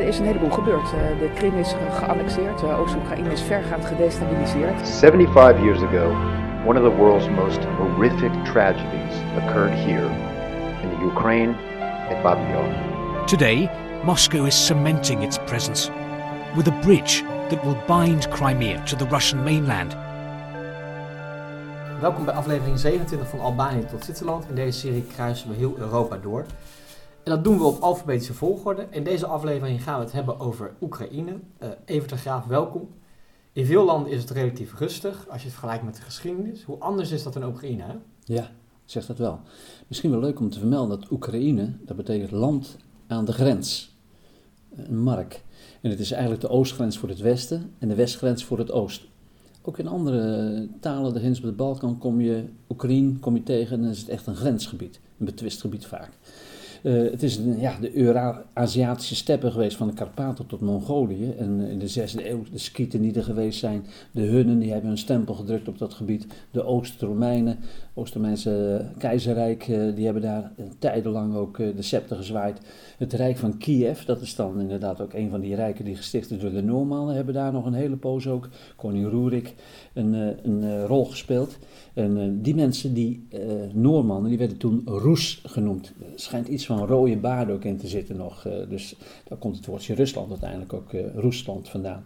er is een heleboel gebeurd. Uh, de Krim is geannexeerd, uh, Oost-Oekraïne is vergaand gedestabiliseerd. 75 years ago, one of the world's most horrific tragedies occurred here in the Ukraine at Babi Today, Moscow is cementing its presence with a bridge that will bind Crimea to the Russian mainland. Welkom bij aflevering 27 van Albanië tot Zwitserland. In deze serie kruisen we heel Europa door. En dat doen we op alfabetische volgorde. In deze aflevering gaan we het hebben over Oekraïne. Uh, Evert de Graaf, welkom. In veel landen is het relatief rustig als je het vergelijkt met de geschiedenis. Hoe anders is dat in Oekraïne? Ja, zegt dat wel. Misschien wel leuk om te vermelden dat Oekraïne, dat betekent land aan de grens. Een mark. En het is eigenlijk de oostgrens voor het westen en de westgrens voor het oosten. Ook in andere talen, de grens op de Balkan, kom je Oekraïne kom je tegen en dan is het echt een grensgebied. Een betwist gebied vaak. Uh, het is ja, de Euro-Aziatische steppen geweest van de Karpaten tot Mongolië. En in de zesde eeuw de Skieten die er geweest zijn, de Hunnen die hebben hun stempel gedrukt op dat gebied. De Oost-Romeinen, Oost-Romeinse keizerrijk, uh, die hebben daar tijdenlang ook de scepter gezwaaid. Het Rijk van Kiev, dat is dan inderdaad ook een van die rijken die gesticht is door de Noormannen, hebben daar nog een hele poos ook, koning Rurik, een, een rol gespeeld. En die mensen, die Noormannen, die werden toen Roes genoemd. Er schijnt iets van rode baarden ook in te zitten nog. Uh, dus daar komt het woordje Rusland uiteindelijk ook uh, Roesland vandaan.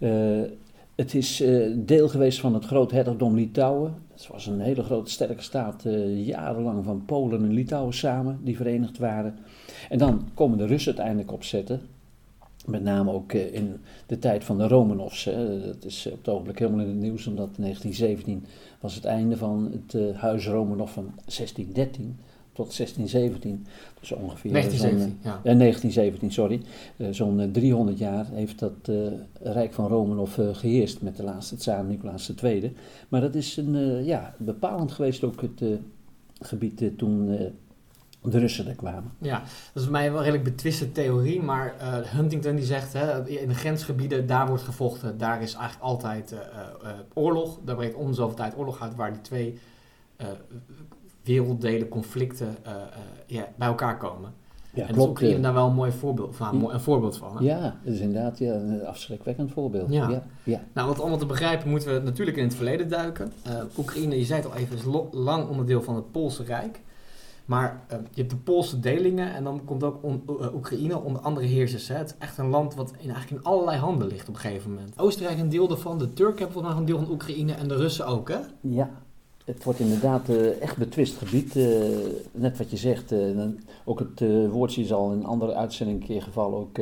Uh, het is deel geweest van het groot hertogdom Litouwen. Het was een hele grote sterke staat, jarenlang van Polen en Litouwen samen, die verenigd waren. En dan komen de Russen uiteindelijk opzetten. Met name ook in de tijd van de Romanovs. Dat is op het ogenblik helemaal in het nieuws, omdat 1917 was het einde van het huis Romanov van 1613 tot 1617. Dus ongeveer 1917, ja. 1917, sorry. Uh, Zo'n 300 jaar heeft dat uh, Rijk van Romanov uh, geheerst met de laatste tsaar Nicolaas II. Maar dat is een, ja, bepalend geweest ook het gebied toen de Russen er kwamen. Ja, dat is voor mij wel een redelijk betwiste theorie, maar Huntington die zegt, hè, in de grensgebieden, daar wordt gevochten, daar is eigenlijk altijd oorlog. Daar breekt om zoveel tijd oorlog uit, waar die twee werelddelen, conflicten ja, bij elkaar komen. Ja, en klopt. is daar wel een mooi voorbeeld van. Een voorbeeld van hè? Ja, dat is inderdaad ja, een afschrikwekkend voorbeeld. Ja. ja. Nou, wat allemaal te begrijpen moeten we natuurlijk in het verleden duiken. Oekraïne, je zei het al even, is lang onderdeel van het Poolse Rijk. Maar uh, je hebt de Poolse delingen en dan komt ook on, uh, Oekraïne onder andere heersers. Het is echt een land wat in, eigenlijk in allerlei handen ligt op een gegeven moment. Oostenrijk een deel daarvan, de Turken hebben nog een deel van Oekraïne en de Russen ook, hè? Ja, het wordt inderdaad uh, echt betwist gebied. Net wat je zegt, ook het woordje is al in andere uitzending een gevallen, ook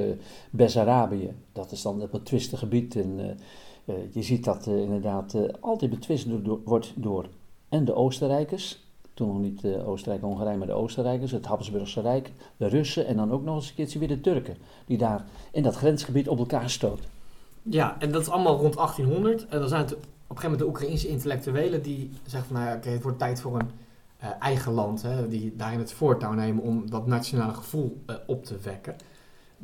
Bessarabië. Dat is dan het betwiste gebied. En je ziet dat inderdaad altijd betwist wordt door en de Oostenrijkers, toen nog niet Oostenrijk-Hongarije, maar de Oostenrijkers, het Habsburgse Rijk, de Russen en dan ook nog eens een keertje weer de Turken, die daar in dat grensgebied op elkaar stoten. Ja, en dat is allemaal rond 1800. En dan zijn het op een gegeven moment de Oekraïnse intellectuelen die zeggen van nou ja, oké, het wordt tijd voor een uh, eigen land, hè, die daarin het voortouw nemen om dat nationale gevoel uh, op te wekken.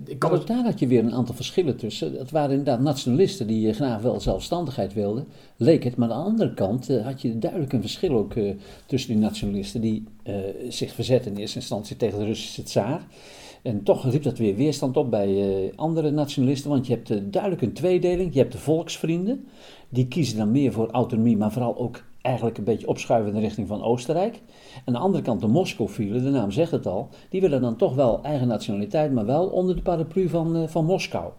Ik kan ook daar had je weer een aantal verschillen tussen. Het waren inderdaad nationalisten die uh, graag wel zelfstandigheid wilden, leek het. Maar aan de andere kant had je duidelijk een verschil ook tussen die nationalisten die zich verzetten in eerste instantie tegen de Russische tsaar. En toch riep dat weer weerstand op bij andere nationalisten, want je hebt duidelijk een tweedeling. Je hebt de volksvrienden, die kiezen dan meer voor autonomie, maar vooral ook eigenlijk een beetje opschuiven in de richting van Oostenrijk. Aan de andere kant de Moskou-fielen, de naam zegt het al, die willen dan toch wel eigen nationaliteit, maar wel onder de paraplu van, uh, van Moskou.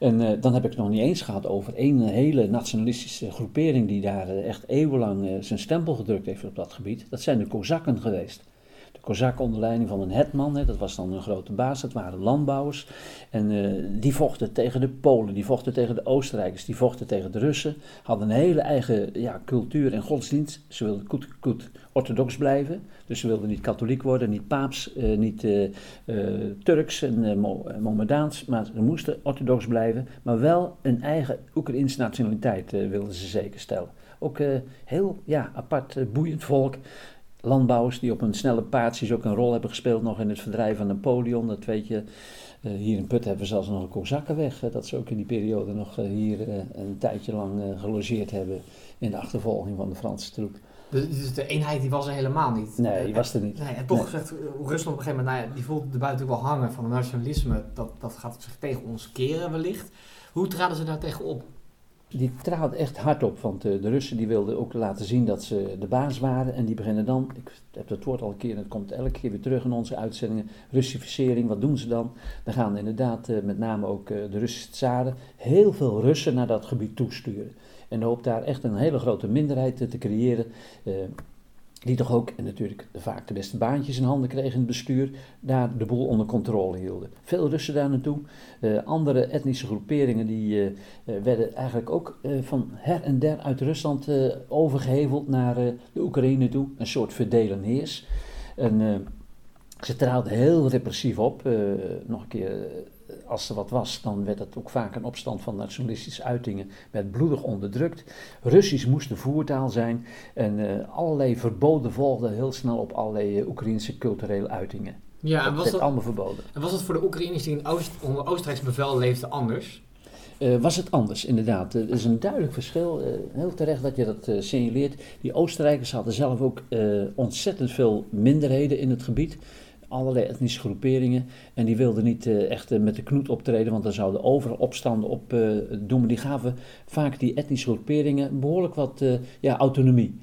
En uh, dan heb ik het nog niet eens gehad over één hele nationalistische groepering die daar uh, echt eeuwenlang zijn stempel gedrukt heeft op dat gebied. Dat zijn de Kozakken geweest. Kozakken onder leiding van een hetman, hè, dat was dan een grote baas, dat waren landbouwers. En uh, die vochten tegen de Polen, die vochten tegen de Oostenrijkers, die vochten tegen de Russen. Hadden een hele eigen ja, cultuur en godsdienst. Ze wilden goed, goed orthodox blijven, dus ze wilden niet katholiek worden, niet paaps, uh, niet uh, Turks en Mohammedaans, maar ze moesten orthodox blijven. Maar wel een eigen Oekraïnse nationaliteit wilden ze zeker stellen. Ook heel ja, apart, boeiend volk landbouwers die op een snelle paardjes ook een rol hebben gespeeld nog in het verdrijven van Napoleon. Dat weet je. Uh, hier in Putten hebben we zelfs nog een Kozakkenweg. Dat ze ook in die periode nog uh, hier uh, een tijdje lang gelogeerd hebben in de achtervolging van de Franse troep. Dus, dus de eenheid die was er helemaal niet. Nee, die was er niet. Nee, en toch Nee. zegt eh, Rusland op een gegeven moment, nou ja, die voelt de buiten wel hangen van het nationalisme. Dat, dat gaat zich tegen ons keren wellicht. Hoe traden ze daar tegenop? Die traden echt hard op, want eh, de Russen die wilden ook laten zien dat ze de baas waren. En die beginnen dan, ik heb dat woord al een keer en het komt elke keer weer terug in onze uitzendingen, Russificering, wat doen ze dan? Dan gaan inderdaad eh, met name ook eh, de Russische tsaren heel veel Russen naar dat gebied toesturen. En hoopt daar echt een hele grote minderheid te creëren. Die toch ook, en natuurlijk vaak de beste baantjes in handen kregen in het bestuur, daar de boel onder controle hielden. Veel Russen daar naartoe. Eh, andere etnische groeperingen die eh, eh, werden eigenlijk ook van her en der uit Rusland eh, overgeheveld naar de Oekraïne toe. Een soort verdelen heers. En ze traden heel repressief op. Nog een keer, als er wat was, dan werd dat ook vaak een opstand van nationalistische uitingen. Werd bloedig onderdrukt. Russisch moest de voertaal zijn. En eh, allerlei verboden volgden heel snel op allerlei eh, Oekraïnse culturele uitingen. Ja, en dat was werd dat, allemaal verboden. en was dat voor de Oekraïners die in Oost, onder Oostenrijks bevel leefden anders? Eh, was het anders, inderdaad. Er is een duidelijk verschil. Heel terecht dat je dat signaleert. Die Oostenrijkers hadden zelf ook ontzettend veel minderheden in het gebied. Allerlei etnische groeperingen. En die wilden niet eh, echt eh, met de knoet optreden, want dan zouden overal opstanden op eh, doen. Maar die gaven vaak die etnische groeperingen behoorlijk wat ja, autonomie.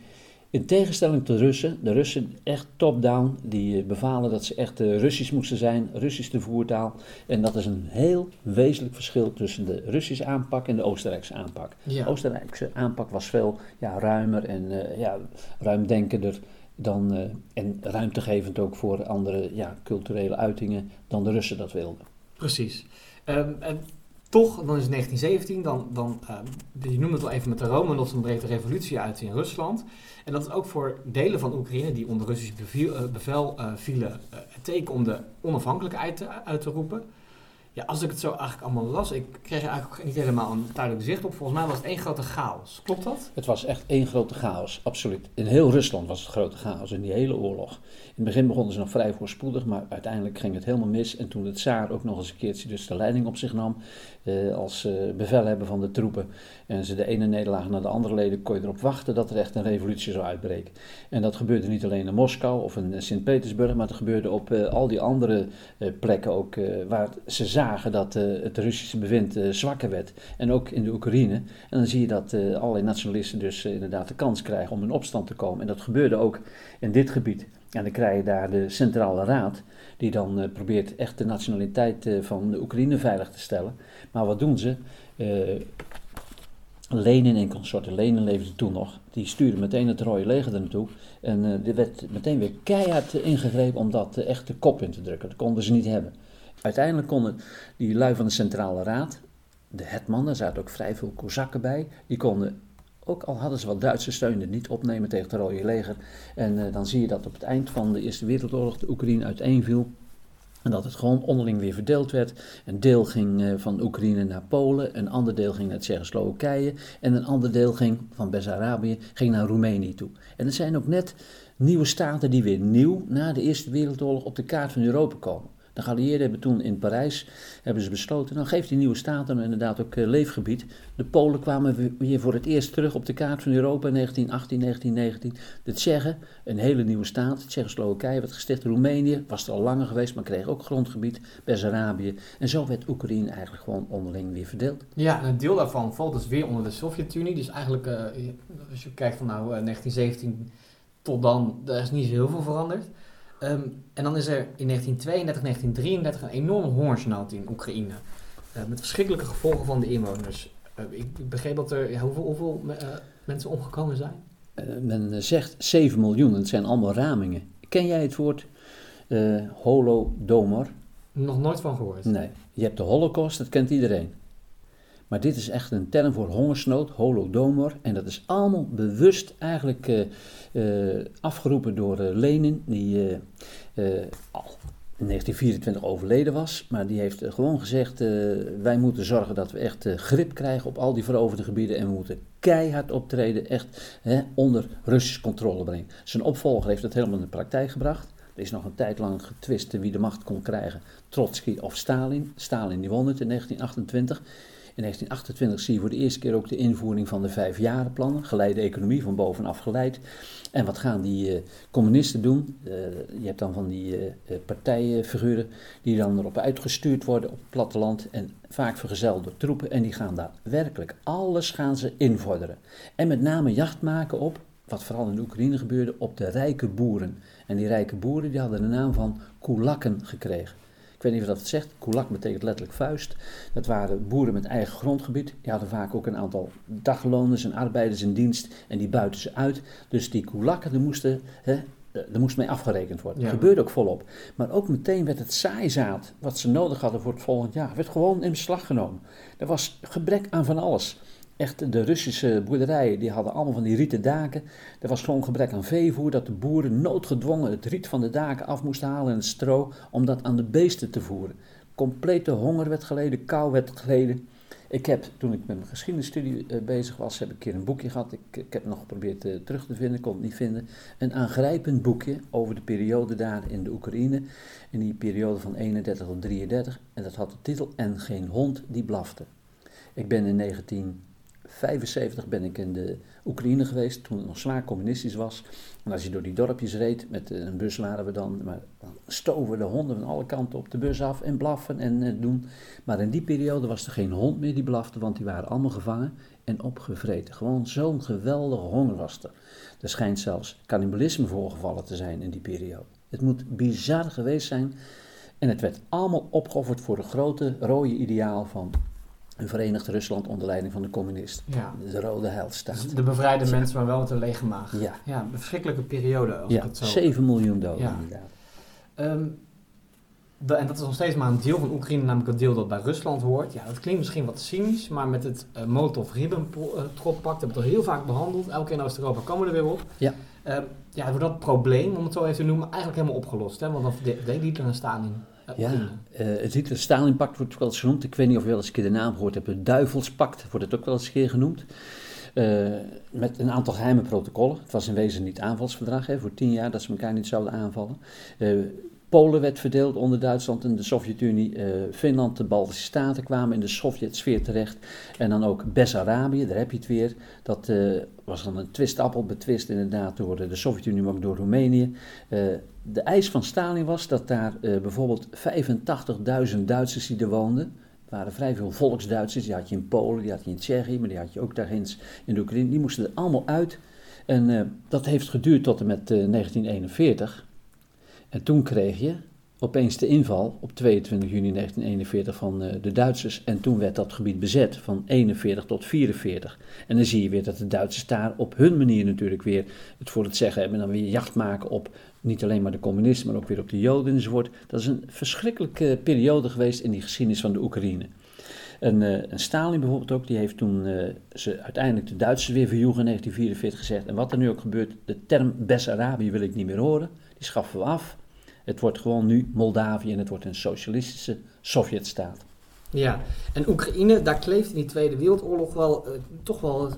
In tegenstelling tot de Russen, de Russen echt top-down, die bevalen dat ze echt Russisch moesten zijn, Russisch de voertaal. En dat is een heel wezenlijk verschil tussen de Russische aanpak en de Oostenrijkse aanpak. Ja. De Oostenrijkse aanpak was veel ja, ruimer en eh, ja, ruimdenkender dan, eh, en ruimtegevend ook voor andere ja, culturele uitingen dan de Russen dat wilden. Precies. Ehm, en toch, dan is het 1917, dan, dan ehm, je noemde het al even met de Romanovs, dan breekt de revolutie uit in Rusland. En dat is ook voor delen van Oekraïne die onder Russisch eh, bevel eh, vielen, het teken om de onafhankelijkheid uit te roepen. Ja, als ik het zo eigenlijk allemaal las, ik kreeg eigenlijk niet helemaal een duidelijk zicht op. Volgens mij was het één grote chaos. Klopt dat? Het was echt één grote chaos, absoluut. In heel Rusland was het grote chaos in die hele oorlog. In het begin begonnen ze nog vrij voorspoedig, maar uiteindelijk ging het helemaal mis. En toen de tsaar ook nog eens een keertje dus de leiding op zich nam eh, als eh, bevelhebber van de troepen en ze de ene nederlaag naar de andere leden, kon je erop wachten dat er echt een revolutie zou uitbreken. En dat gebeurde niet alleen in Moskou of in Sint-Petersburg, maar het gebeurde op eh, al die andere eh, plekken ook eh, waar ze dat eh, het Russische bewind eh, zwakker werd. En ook in de Oekraïne. En dan zie je dat eh, allerlei nationalisten dus inderdaad de kans krijgen om in opstand te komen. En dat gebeurde ook in dit gebied. En dan krijg je daar de Centrale Raad, die dan probeert echt de nationaliteit van de Oekraïne veilig te stellen. Maar wat doen ze? Eh, Lenin en consorten, Lenin leefde toen nog, die stuurde meteen het Rode Leger er naartoe. En er werd meteen weer keihard ingegrepen om dat echt de kop in te drukken. Dat konden ze niet hebben. Uiteindelijk konden die lui van de Centrale Raad, de hetman, daar zaten ook vrij veel kozakken bij, die konden, ook al hadden ze wat Duitse steun, er niet opnemen tegen het Rode Leger. En eh, dan zie je dat op het eind van de Eerste Wereldoorlog de Oekraïne uiteenviel. En dat het gewoon onderling weer verdeeld werd. Een deel ging eh, van Oekraïne naar Polen, een ander deel ging naar Tsjechoslowakije en een ander deel ging van Bessarabië ging naar Roemenië toe. En er zijn ook net nieuwe staten die weer nieuw na de Eerste Wereldoorlog op de kaart van Europa komen. De geallieerden hebben toen in Parijs hebben ze besloten, dan geeft die nieuwe staten nou inderdaad ook eh, leefgebied. De Polen kwamen weer- voor het eerst terug op de kaart van Europa in 1918, 1919. De Tsjechen, een hele nieuwe staat, Tsjechoslowakije werd gesticht, Roemenië was er al langer geweest, maar kreeg ook grondgebied, Bessarabië. En zo werd Oekraïne eigenlijk gewoon onderling weer verdeeld. Ja, en een deel daarvan valt dus weer onder de Sovjet-Unie. Dus eigenlijk, eh, als je kijkt van nou eh, 1917 tot dan, daar is niet zo heel veel veranderd. Ehm, en dan is er in 1932, 1933 een enorme hongersnood in Oekraïne. Eh, met verschrikkelijke gevolgen van de inwoners. Eh, ik, ik begreep dat er, hoeveel, hoeveel eh, mensen omgekomen zijn? Men zegt 7 miljoen, het zijn allemaal ramingen. Ken jij het woord holodomor? Nog nooit van gehoord. Nee, je hebt de holocaust, dat kent iedereen. Maar dit is echt een term voor hongersnood, holodomor. En dat is allemaal bewust eigenlijk eh, eh, afgeroepen door eh, Lenin, die al in 1924 overleden was. Maar die heeft gewoon gezegd, wij moeten zorgen dat we echt grip krijgen op al die veroverde gebieden. En we moeten keihard optreden, echt onder Russische controle brengen. Zijn opvolger heeft dat helemaal in de praktijk gebracht. Er is nog een tijd lang getwist wie de macht kon krijgen, Trotsky of Stalin. Stalin die won het in 1928. In 1928 zie je voor de eerste keer ook de invoering van de vijfjarenplannen, geleide economie van bovenaf geleid. En wat gaan die uh, communisten doen? Uh, je hebt dan van die uh, partijfiguren die dan erop uitgestuurd worden op het platteland en vaak vergezeld door troepen en die gaan daar werkelijk alles gaan ze invorderen. En met name jacht maken op, wat vooral in de Oekraïne gebeurde, op de rijke boeren. En die rijke boeren die hadden de naam van kulakken gekregen. Ik weet niet of dat het zegt. Kulak betekent letterlijk vuist. Dat waren boeren met eigen grondgebied. Die hadden vaak ook een aantal dagloners en arbeiders in dienst. En die buiten ze uit. Dus die kulakken, die moesten, hè, er moest mee afgerekend worden. Dat gebeurde ook volop. Maar ook meteen werd het saaizaad, wat ze nodig hadden voor het volgend jaar, werd gewoon in beslag genomen. Er was gebrek aan van alles. Echt, de Russische boerderijen die hadden allemaal van die rieten daken. Er was gewoon gebrek aan veevoer, dat de boeren noodgedwongen het riet van de daken af moesten halen en het stro om dat aan de beesten te voeren. Complete honger werd geleden, kou werd geleden. Ik heb, toen ik met mijn geschiedenisstudie uh, bezig was, heb ik een keer een boekje gehad. Ik, ik heb nog geprobeerd uh, terug te vinden, kon het niet vinden. Een aangrijpend boekje over de periode daar in de Oekraïne. In die periode van 31 tot 33. En dat had de titel En geen hond die blafte. Ik ben in 19... 75 ben ik in de Oekraïne geweest, toen het nog zwaar communistisch was. En als je door die dorpjes reed, met een bus waren we dan, maar dan stoven de honden van alle kanten op de bus af en blaffen en eh, doen. Maar in die periode was er geen hond meer die blafte, want die waren allemaal gevangen en opgevreten. Gewoon zo'n geweldige honger was er. Er schijnt zelfs cannibalisme voorgevallen te zijn in die periode. Het moet bizar geweest zijn. En het werd allemaal opgeofferd voor de grote rode ideaal van een verenigd Rusland onder leiding van de communist. Ja. De Rode Heilstaat. Dus de bevrijde mensen, maar wel met een lege maag. Ja. Ja, een verschrikkelijke periode. Als ja, het zo... 7 miljoen doden Ja. inderdaad. De- en dat is nog steeds maar een deel van Oekraïne, namelijk het deel dat bij Rusland hoort. Ja, dat klinkt misschien wat cynisch, maar met het uh, Molotov-Ribbentrop-pact hebben we het al heel vaak behandeld. Elke keer in Oost-Europa komen we er weer op. Ja. Ehm, ja, wordt dat probleem, om het zo even te noemen, eigenlijk helemaal opgelost. Hè? Want dan de- deed Hitler en Stalin uh, Ja, eh, het Hitler-Stalin-pact wordt ook wel eens genoemd. Ik weet niet of je wel eens een keer de naam gehoord hebt. Het Duivelspact wordt het ook wel eens een keer genoemd. Eh, met een aantal geheime protocollen. Het was in wezen niet aanvalsverdrag hè, voor tien jaar dat ze elkaar niet zouden aanvallen. Eh, Polen werd verdeeld onder Duitsland en de Sovjet-Unie. Eh, Finland, de Baltische Staten kwamen in de Sovjet-sfeer terecht. En dan ook Bessarabië, daar heb je het weer. Dat eh, was dan een twistappel, betwist inderdaad door de Sovjet-Unie, maar ook door Roemenië. Eh, de eis van Stalin was dat daar bijvoorbeeld 85.000 Duitsers die er woonden. Er waren vrij veel volksduitsers, die had je in Polen, die had je in Tsjechië, maar die had je ook daar ginds in de Oekraïne. Die moesten er allemaal uit. En dat heeft geduurd tot en met eh, 1941. En toen kreeg je opeens de inval op 22 juni 1941 van eh, de Duitsers. En toen werd dat gebied bezet van 41 tot 44. En dan zie je weer dat de Duitsers daar op hun manier natuurlijk weer het voor het zeggen hebben. En dan weer jacht maken op niet alleen maar de communisten, maar ook weer op de Joden enzovoort. Dat is een verschrikkelijke periode geweest in die geschiedenis van de Oekraïne. En, eh, Stalin bijvoorbeeld ook, die heeft toen eh, ze uiteindelijk de Duitsers weer verjoegen in 1944 gezegd. En wat er nu ook gebeurt, de term Bessarabië wil ik niet meer horen. Die schaffen we af. Het wordt gewoon nu Moldavië en het wordt een socialistische Sovjetstaat. Ja, en Oekraïne, daar kleeft in die Tweede Wereldoorlog wel eh, toch wel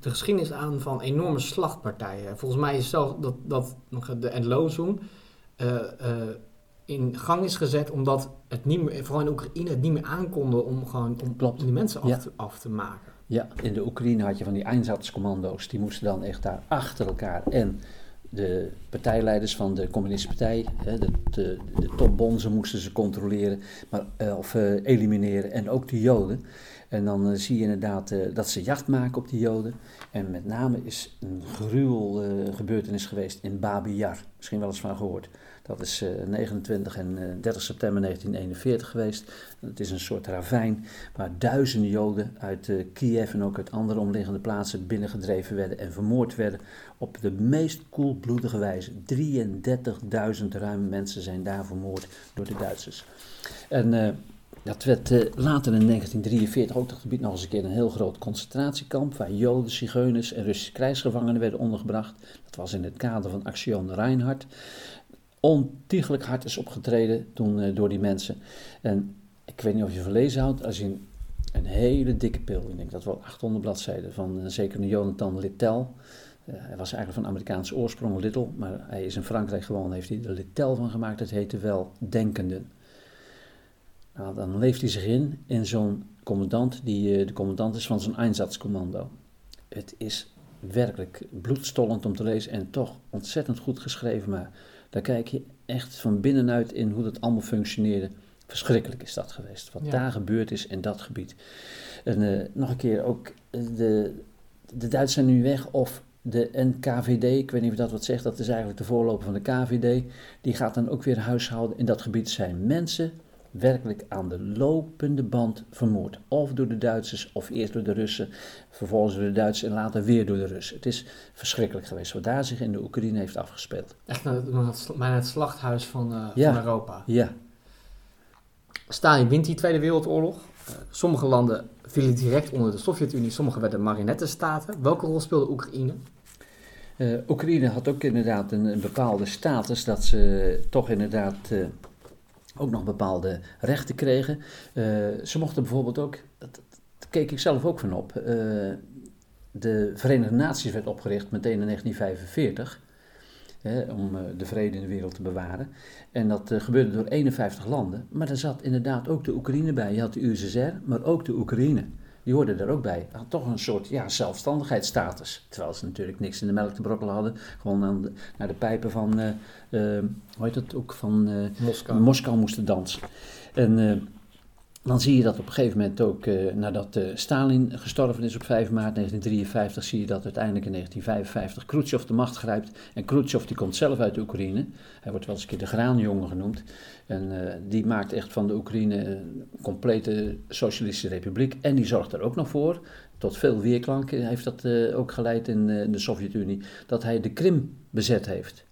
de geschiedenis aan van enorme slachtpartijen. Volgens mij is zelfs dat, dat nog de Endlozum eh eh in gang is gezet omdat het niet meer, vooral in Oekraïne, het niet meer aankonden om gewoon om, Klopt. die mensen af, Ja. te, af te maken. Ja, in de Oekraïne had je van die Einsatzcommando's. Die moesten dan echt daar achter elkaar. En de partijleiders van de communistische partij, hè, de, de, de topbonzen moesten ze controleren maar, eh, of eh, elimineren. En ook de Joden. En dan eh, zie je inderdaad eh, dat ze jacht maken op die Joden. En met name is een gruwel eh, gebeurtenis geweest in Babi Yar. Misschien wel eens van gehoord. Dat is eh, 29 en eh, 30 september 1941 geweest. Het is een soort ravijn waar duizenden Joden uit eh, Kiev en ook uit andere omliggende plaatsen binnengedreven werden en vermoord werden op de meest koelbloedige wijze. 33.000 ruim mensen zijn daar vermoord door de Duitsers. En eh, dat werd eh, later in 1943 ook dat gebied nog eens een keer een heel groot concentratiekamp waar Joden, Zigeuners en Russische krijgsgevangenen werden ondergebracht. Dat was in het kader van Actie Reinhardt. Ontiegelijk hard is opgetreden eh, door die mensen. En ik weet niet of je van lezen houdt, als je een, hele dikke pil, ik denk dat wel 800 bladzijden, van eh, zeker een Jonathan Littel. Eh, hij was eigenlijk van Amerikaanse oorsprong, Little, maar hij is in Frankrijk gewoon, heeft hij er Littel van gemaakt. Het heette wel Denkenden. Nou, dan leeft hij zich in in zo'n commandant die de commandant is van zo'n Einsatzkommando. Het is werkelijk bloedstollend om te lezen en toch ontzettend goed geschreven, maar daar kijk je echt van binnenuit in hoe dat allemaal functioneerde. Verschrikkelijk is dat geweest, wat Ja. daar gebeurd is in dat gebied. En eh, nog een keer ook, eh, de, de Duitsers zijn nu weg of de NKVD, ik weet niet of dat wat zegt, dat is eigenlijk de voorloper van de KVD, die gaat dan ook weer huishouden in dat gebied. Zijn mensen werkelijk aan de lopende band vermoord. Of door de Duitsers, of eerst door de Russen, vervolgens door de Duitsers en later weer door de Russen. Het is verschrikkelijk geweest wat daar zich in de Oekraïne heeft afgespeeld. Echt een- het sl- bijna het slachthuis van, eh, Ja. van Europa. Ja, Stalin wint die Tweede Wereldoorlog. Eh, sommige landen vielen direct onder de Sovjet-Unie, sommige werden marionettenstaten. Welke rol speelde Oekraïne? Eh, Oekraïne had ook inderdaad een, een bepaalde status dat ze toch inderdaad ook nog bepaalde rechten kregen. Eh, ze mochten bijvoorbeeld ook, dat, keek ik zelf ook van op, eh, de Verenigde Naties werd opgericht meteen in 1945. Hè, om eh, de vrede in de wereld te bewaren. En dat gebeurde door 51 landen. Maar daar zat inderdaad ook de Oekraïne bij. Je had de USSR, maar ook de Oekraïne. Die hoorden daar ook bij. Had toch een soort ja, zelfstandigheidsstatus. Terwijl ze natuurlijk niks in de melk te brokkelen hadden. Gewoon aan de, naar de pijpen van, eh, hoe heet dat ook, van eh, Moskou. Moskou moesten dansen. En dan zie je dat op een gegeven moment ook, eh, nadat eh, Stalin gestorven is op 5 maart 1953, zie je dat uiteindelijk in 1955 Khrushchev de macht grijpt. En Khrushchev die komt zelf uit de Oekraïne. Hij wordt wel eens een keer de graanjongen genoemd. En eh, die maakt echt van de Oekraïne een complete socialistische republiek. En die zorgt er ook nog voor, tot veel weerklank heeft dat ook geleid in, in de Sovjet-Unie, dat hij de Krim bezet heeft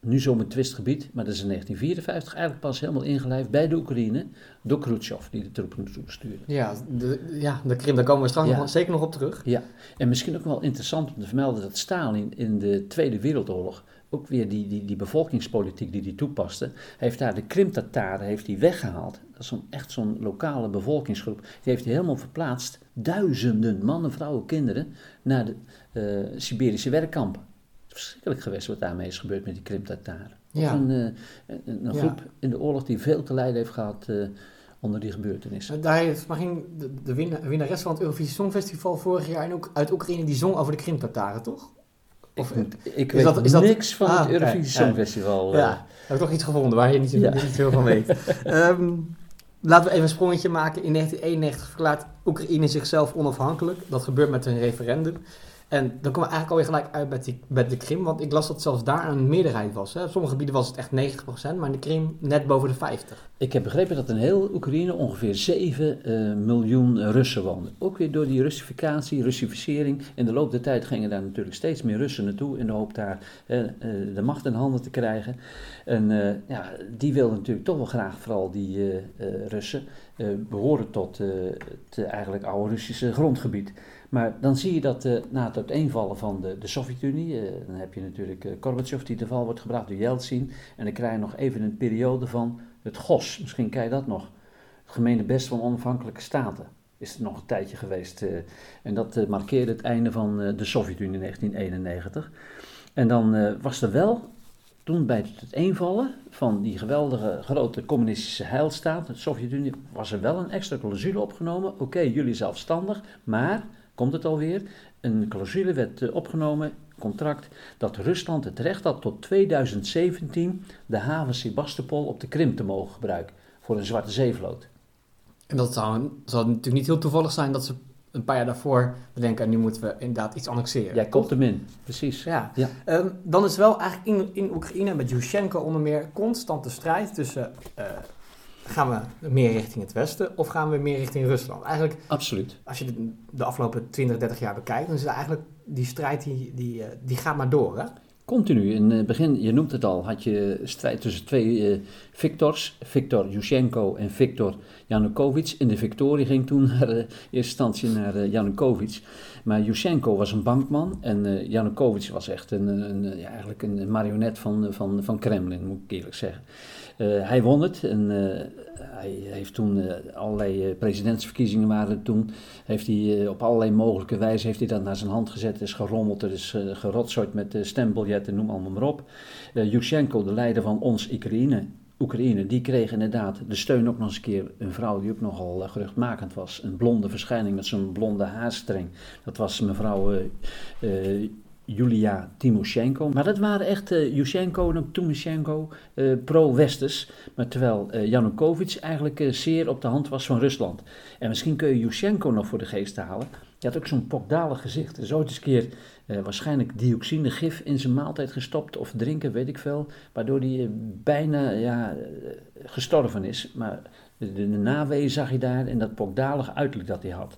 nu zo'n twistgebied, maar dat is in 1954 eigenlijk pas helemaal ingelijfd bij de Oekraïne door Khrushchev, die de troepen naartoe stuurde. Ja, de, ja, de Krim, daar komen we straks Ja. nog, zeker nog op terug. Ja, en misschien ook wel interessant om te vermelden dat Stalin in de Tweede Wereldoorlog ook weer die, die, die bevolkingspolitiek die hij toepaste, hij heeft daar de Krim-Tataren heeft hij weggehaald. Dat is zo'n, echt zo'n lokale bevolkingsgroep. Die heeft hij helemaal verplaatst, duizenden mannen, vrouwen, kinderen, naar de eh, Siberische werkkampen. Het is verschrikkelijk geweest wat daarmee is gebeurd met die Krim-Tataren. Ja. Een, eh, een, een Ja. groep in de oorlog die veel te lijden heeft gehad eh, onder die gebeurtenissen. Eh, Daar heeft, maar ging de, de winna- winnares van het Eurovisie Songfestival vorig jaar en ook uit Oekraïne, die zong over de Krim-Tataren, toch? Of, ik, ik is weet dat- is dat- niks van Ah, het Eurovisie kijk, kijk. Songfestival. Ja, heb ik toch iets gevonden waar je niet veel van weet. Ehm, laten we even een sprongetje maken. In 1991 verklaart Oekraïne zichzelf onafhankelijk. Dat gebeurt met een referendum. En dan komen we eigenlijk alweer gelijk uit met, die, met de Krim. Want ik las dat zelfs daar een meerderheid was. Hè. Sommige gebieden was het echt 90%, maar in de Krim net boven de 50%. Ik heb begrepen dat in heel Oekraïne ongeveer 7 eh, miljoen Russen woonden. Ook weer door die Russificatie, Russificering. In de loop der tijd gingen daar natuurlijk steeds meer Russen naartoe in de hoop daar eh, eh, de macht in handen te krijgen. En ja, die wilden natuurlijk toch wel graag, vooral die Russen, eh, behoren tot het eigenlijk oude Russische grondgebied. Maar dan zie je dat eh, na het uiteenvallen van de, de Sovjet-Unie, eh, dan heb je natuurlijk eh, Gorbachev die te val wordt gebracht door Yeltsin. En dan krijg je nog even een periode van het GOS, misschien ken je dat nog. Het gemene best van onafhankelijke staten is er nog een tijdje geweest. en dat markeerde het einde van de Sovjet-Unie in 1991. En dan was er wel, toen bij het eenvallen van die geweldige grote communistische heilstaat, de Sovjet-Unie, was er wel een extra clausule opgenomen. Oké, jullie zelfstandig, maar, komt het alweer, een clausule werd eh, opgenomen, contract, dat Rusland het recht had tot 2017 de haven Sebastopol op de Krim te mogen gebruiken voor een Zwarte Zeevloot. En dat zou, zou natuurlijk niet heel toevallig zijn dat ze een paar jaar daarvoor bedenken... nu moeten we inderdaad iets annexeren. Jij komt hem in, precies. Ja. Ja. Ehm, dan is wel eigenlijk in, in Oekraïne met Yushchenko onder meer constante strijd tussen... eh, gaan we meer richting het westen of gaan we meer richting Rusland? Eigenlijk, Absoluut. als je de, de afgelopen 20, 30 jaar bekijkt... dan is het eigenlijk die strijd die, die, eh, die gaat maar door, hè? Continu. In het begin, je noemt het al, had je strijd tussen twee eh, Victors, Victor Yushchenko en Victor Yanukovych. En de Victorie ging toen naar, eh, in eerste instantie naar eh, Yanukovych. Maar Yushchenko was een bankman en eh Yanukovych was echt een, een, ja, eigenlijk een marionet van, van, van Kremlin, moet ik eerlijk zeggen. Eh, hij won het en eh, hij heeft toen eh, allerlei presidentsverkiezingen waren toen. Heeft hij op allerlei mogelijke wijze heeft hij dat naar zijn hand gezet. Is gerommeld, er is gerotzooid met stembiljetten, noem allemaal maar op. Yushchenko, de leider van ons Oekraïne, Oekraïne, die kreeg inderdaad de steun ook nog eens een keer een vrouw die ook nogal uh, geruchtmakend was. Een blonde verschijning met zo'n blonde haarstreng. Dat was mevrouw uh, Julia Timoshenko. Maar dat waren echt uh, Yushchenko en Timoshenko pro-Westers. Maar terwijl Yanukovych eigenlijk zeer op de hand was van Rusland. En misschien kun je Yushchenko nog voor de geest halen. Die had ook zo'n pokdalig gezicht. Er is ooit eens een keer uh, waarschijnlijk dioxinegif in zijn maaltijd gestopt of drinken, weet ik veel. Waardoor hij uh, bijna ja, gestorven is. Maar de, naweeën zag je daar en dat pokdalige uiterlijk dat hij had.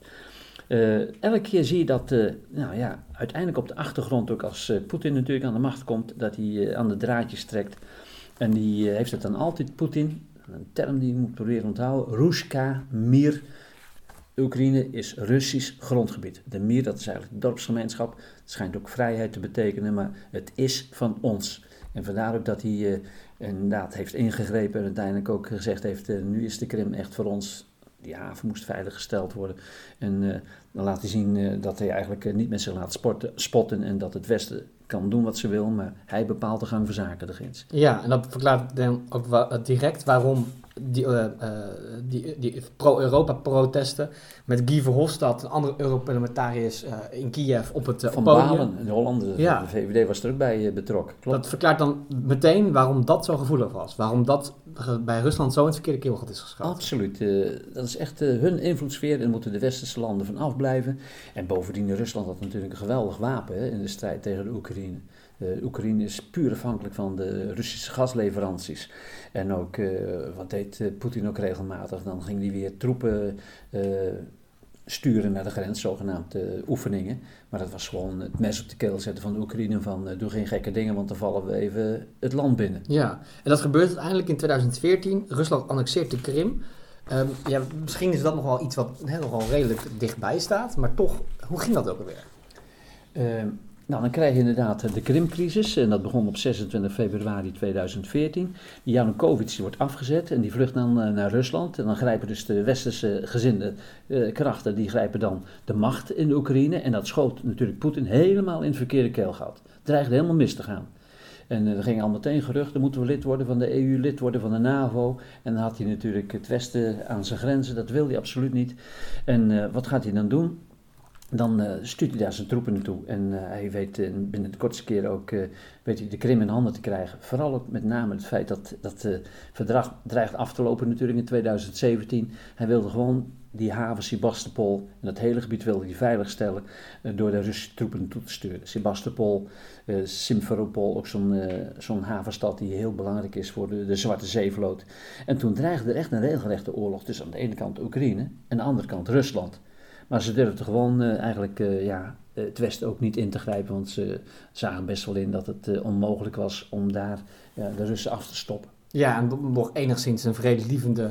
Uh, elke keer zie je dat, nou ja, uiteindelijk op de achtergrond, ook als Poetin natuurlijk aan de macht komt, dat hij aan de draadjes trekt. En die heeft het dan altijd, Poetin, een term die je moet proberen onthouden, Ruska Mir. Oekraïne is Russisch grondgebied. De Mir, dat is eigenlijk dorpsgemeenschap. Het schijnt ook vrijheid te betekenen, maar het is van ons. En vandaar ook dat hij inderdaad heeft ingegrepen en uiteindelijk ook gezegd heeft: nu is de Krim echt voor ons. Die haven moest veiliggesteld worden. En uh, dan laat hij zien dat hij eigenlijk niet met zich laat spotten en dat het Westen kan doen wat ze wil, maar hij bepaalt de gang van zaken, de grens. Ja, en dat verklaart dan ook direct waarom die, uh, uh, die, die pro-Europa-protesten met Guy Verhofstadt, een andere Europarlementariërs uh, in Kiev op het Van podium. Balen, de Hollander, ja. de VVD was er ook bij betrokken. Klopt. Dat verklaart dan meteen waarom dat zo gevoelig was. Waarom dat bij Rusland zo in het verkeerde keelgat is geschoten. Absoluut. dat is echt hun invloedssfeer en moeten de westerse landen van afblijven. En bovendien, Rusland had natuurlijk een geweldig wapen hè, in de strijd tegen de Oekraïne. Uh, Oekraïne is puur afhankelijk van de Russische gasleveranties. En ook, uh, wat deed uh, Poetin ook regelmatig? Dan ging hij weer troepen sturen naar de grens, zogenaamd oefeningen. Maar dat was gewoon het mes op de keel zetten van de Oekraïne van doe geen gekke dingen, want dan vallen we even het land binnen. Ja, en dat gebeurt uiteindelijk in 2014. Rusland annexeert de Krim. Um, ja, misschien is dat nog wel iets wat he, nog wel redelijk dichtbij staat, maar toch, hoe ging dat ook alweer? Uh, nou, dan krijg je inderdaad de Krimcrisis en dat begon op 26 februari 2014. Die Janukovic wordt afgezet en die vlucht dan uh, naar Rusland. En dan grijpen dus de westerse gezinde uh, krachten, die grijpen dan de macht in de Oekraïne. En dat schoot natuurlijk Poetin helemaal in het verkeerde keelgat. Dreigde helemaal mis te gaan. En er gingen al meteen geruchten, moeten we lid worden van de EU, lid worden van de NAVO. En dan had hij natuurlijk het Westen aan zijn grenzen, dat wil hij absoluut niet. En wat gaat hij dan doen? Dan uh, stuurt hij daar zijn troepen naartoe. En uh, hij weet uh, binnen de kortste keer ook weet de Krim in handen te krijgen. Vooral ook met name het feit dat dat verdrag dreigt af te lopen natuurlijk in 2017. Hij wilde gewoon die haven Sebastopol en dat hele gebied wilde hij veiligstellen door de Russische troepen naartoe te sturen. Sebastopol, Simferopol, ook zo'n zo'n havenstad die heel belangrijk is voor de, de Zwarte Zeevloot. En toen dreigde er echt een regelrechte oorlog tussen aan de ene kant Oekraïne en aan de andere kant Rusland. Maar ze durfden gewoon uh, eigenlijk uh, ja, het Westen ook niet in te grijpen, want ze zagen best wel in dat het onmogelijk was om daar de Russen af te stoppen. Ja, en nog enigszins een vredelievende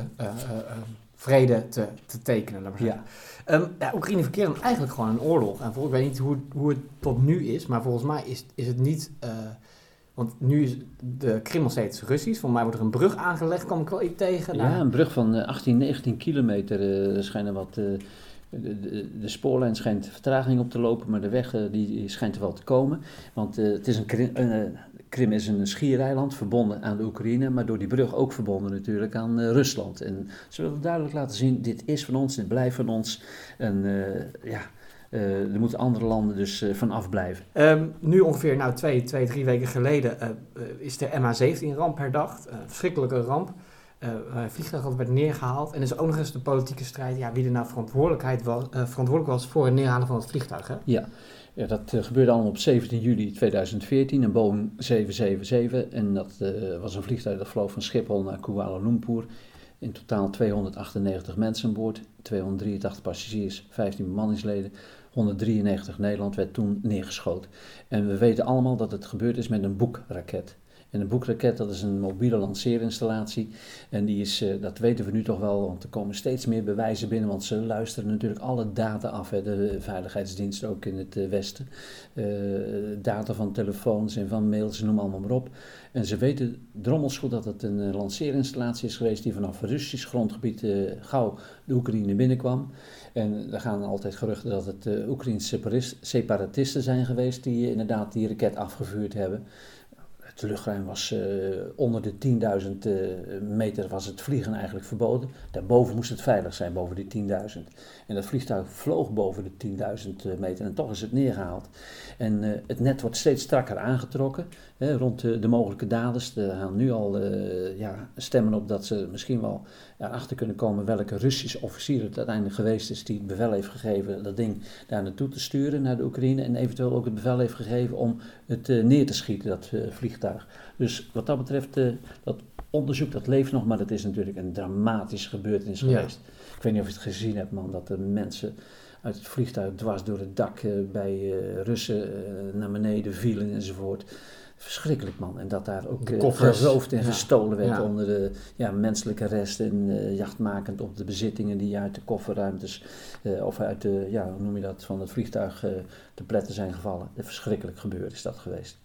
vrede te, te tekenen. Laat maar ja. Um, ja, Oekraïne verkeert eigenlijk gewoon een oorlog. En voor, ik weet niet hoe, hoe het tot nu is, maar volgens mij is, is het niet... Want nu is de Krim nog steeds Russisch. Voor mij wordt er een brug aangelegd, kwam ik wel iets tegen. Ja, nou, een brug van 18, 19 kilometer. er schijnen wat de, de, spoorlijn schijnt vertraging op te lopen, maar de weg uh, die schijnt er wel te komen. Want uh, het is een Krim, uh, Krim is een schiereiland verbonden aan de Oekraïne, maar door die brug ook verbonden natuurlijk aan Rusland. En ze willen duidelijk laten zien, dit is van ons, dit blijft van ons. En ja, er moeten andere landen dus van afblijven. Um, nu ongeveer nou, twee, twee, drie weken geleden is de MH17-ramp herdacht. verschrikkelijke ramp vliegtuig dat werd neergehaald. En is ook nog eens de politieke strijd, ja, wie er nou verantwoordelijkheid was, uh, verantwoordelijk was voor het neerhalen van het vliegtuig. Hè? Ja. ja, dat gebeurde allemaal op 17 juli 2014, een Boeing 777. En dat was een vliegtuig dat vloog van Schiphol naar Kuala Lumpur. In totaal 298 mensen aan boord, 283 passagiers, 15 bemanningsleden. 193 Nederland werd toen neergeschoten. En we weten allemaal dat het gebeurd is met een boekraket. En een boekraket, dat is een mobiele lanceerinstallatie. En die is, uh, dat weten we nu toch wel, want er komen steeds meer bewijzen binnen. Want ze luisteren natuurlijk alle data af, hè, de veiligheidsdienst ook in het uh, Westen. Uh, data van telefoons en van mails, noem allemaal maar op. En ze weten drommels goed dat het een lanceerinstallatie is geweest die vanaf Russisch grondgebied gauw de Oekraïne binnenkwam. En er gaan altijd geruchten dat het uh, separatisten zijn geweest die inderdaad die raket afgevuurd hebben het luchtruim was eh, onder de 10.000 meter was het vliegen eigenlijk verboden. Daarboven moest het veilig zijn, boven die 10.000. En dat vliegtuig vloog boven de 10.000 meter en toch is het neergehaald. En het net wordt steeds strakker aangetrokken hè, rond de, de, mogelijke daders. Er gaan nu al ja, stemmen op dat ze misschien wel erachter kunnen komen welke Russische officier het uiteindelijk geweest is die het bevel heeft gegeven dat ding daar naartoe te sturen, naar de Oekraïne. En eventueel ook het bevel heeft gegeven om het neer te schieten, dat vliegtuig. Dus wat dat betreft, uh, dat onderzoek dat leeft nog, maar het is natuurlijk een dramatische gebeurtenis geweest. Ik weet niet of je het gezien hebt, man, dat de mensen uit het vliegtuig dwars door het dak bij Russen naar beneden vielen enzovoort. Verschrikkelijk man. En dat daar ook geroofd en gestolen werd onder de ja, menselijke resten. En jachtmakend op de bezittingen die uit de kofferruimtes of uit de, ja, hoe noem je dat, van het vliegtuig te pletten zijn gevallen. Verschrikkelijk gebeurd is dat geweest.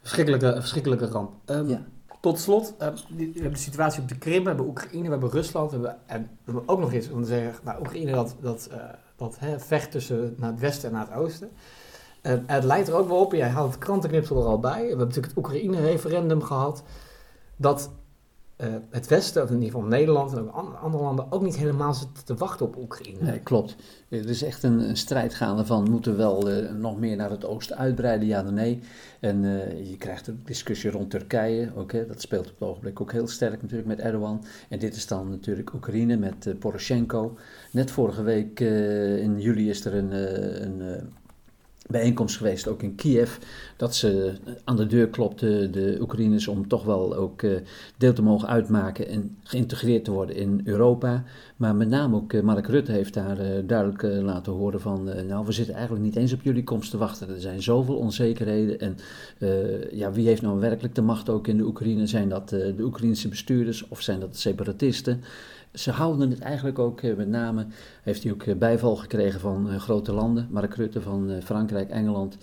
Verschrikkelijke, verschrikkelijke ramp. Um, Tot slot, uh, we hebben de situatie op de Krim, we hebben Oekraïne, we hebben Rusland. We hebben, en we hebben ook nog eens om te zeggen, nou, Oekraïne dat, dat, dat hè, vecht tussen naar het westen en naar het oosten. Uh, het lijkt er ook wel op, jij haalt het krantenknipsel er al bij. We hebben natuurlijk het Oekraïne-referendum gehad. Dat uh, het Westen, of in ieder geval Nederland en ook andere landen, ook niet helemaal zitten te wachten op Oekraïne. Nee, klopt. Er is echt een, strijd gaande van, moeten we wel uh, nog meer naar het oosten uitbreiden, ja of nee? En uh, je krijgt een discussie rond Turkije, ook, hè, dat speelt op het ogenblik ook heel sterk natuurlijk met Erdogan. En dit is dan natuurlijk Oekraïne met Poroshenko. Net vorige week in juli is er een, een bijeenkomst geweest, ook in Kiev, dat ze aan de deur klopten, de Oekraïners, om toch wel ook uh, deel te mogen uitmaken en geïntegreerd te worden in Europa. Maar met name ook uh, Mark Rutte heeft daar uh, duidelijk laten horen van, nou we zitten eigenlijk niet eens op jullie komst te wachten. Er zijn zoveel onzekerheden en ja, wie heeft nou werkelijk de macht ook in de Oekraïne? Zijn dat de Oekraïnse bestuurders of zijn dat separatisten? Ze houden het eigenlijk ook, eh, met name heeft hij ook eh, bijval gekregen van eh, grote landen. Mark Rutte van Frankrijk, Engeland.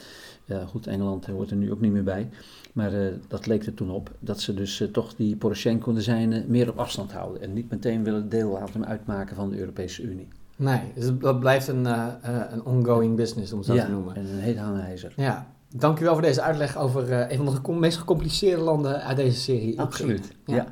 Ja, goed, Engeland hoort er nu ook niet meer bij. Maar dat leek er toen op dat ze dus toch die Poroshenko de zijne meer op afstand houden. En niet meteen willen deel laten uitmaken van de Europese Unie. Nee, dus dat blijft een, een ongoing business, om zo ja, te noemen. en een heet hangijzer. Ja, dankjewel voor deze uitleg over een van de meest gecompliceerde landen uit deze serie. Absoluut, ja.